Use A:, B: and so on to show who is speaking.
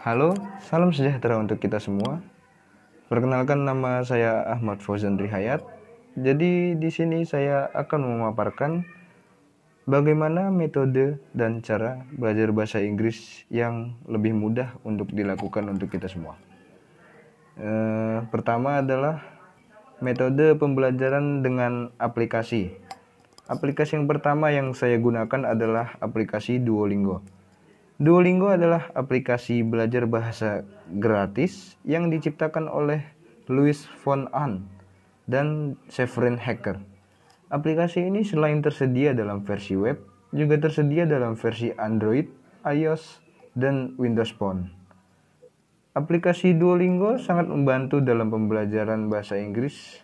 A: Halo, salam sejahtera untuk kita semua. Perkenalkan nama saya Ahmad Fauzan Rihayat. Jadi di sini saya akan memaparkan bagaimana metode dan cara belajar bahasa Inggris yang lebih mudah untuk dilakukan untuk kita semua. E, pertama adalah metode pembelajaran dengan aplikasi. Aplikasi yang pertama yang saya gunakan adalah aplikasi Duolingo. Duolingo adalah aplikasi belajar bahasa gratis yang diciptakan oleh Louis von Ahn dan Severin Hacker. Aplikasi ini selain tersedia dalam versi web, juga tersedia dalam versi Android, iOS, dan Windows Phone. Aplikasi Duolingo sangat membantu dalam pembelajaran bahasa Inggris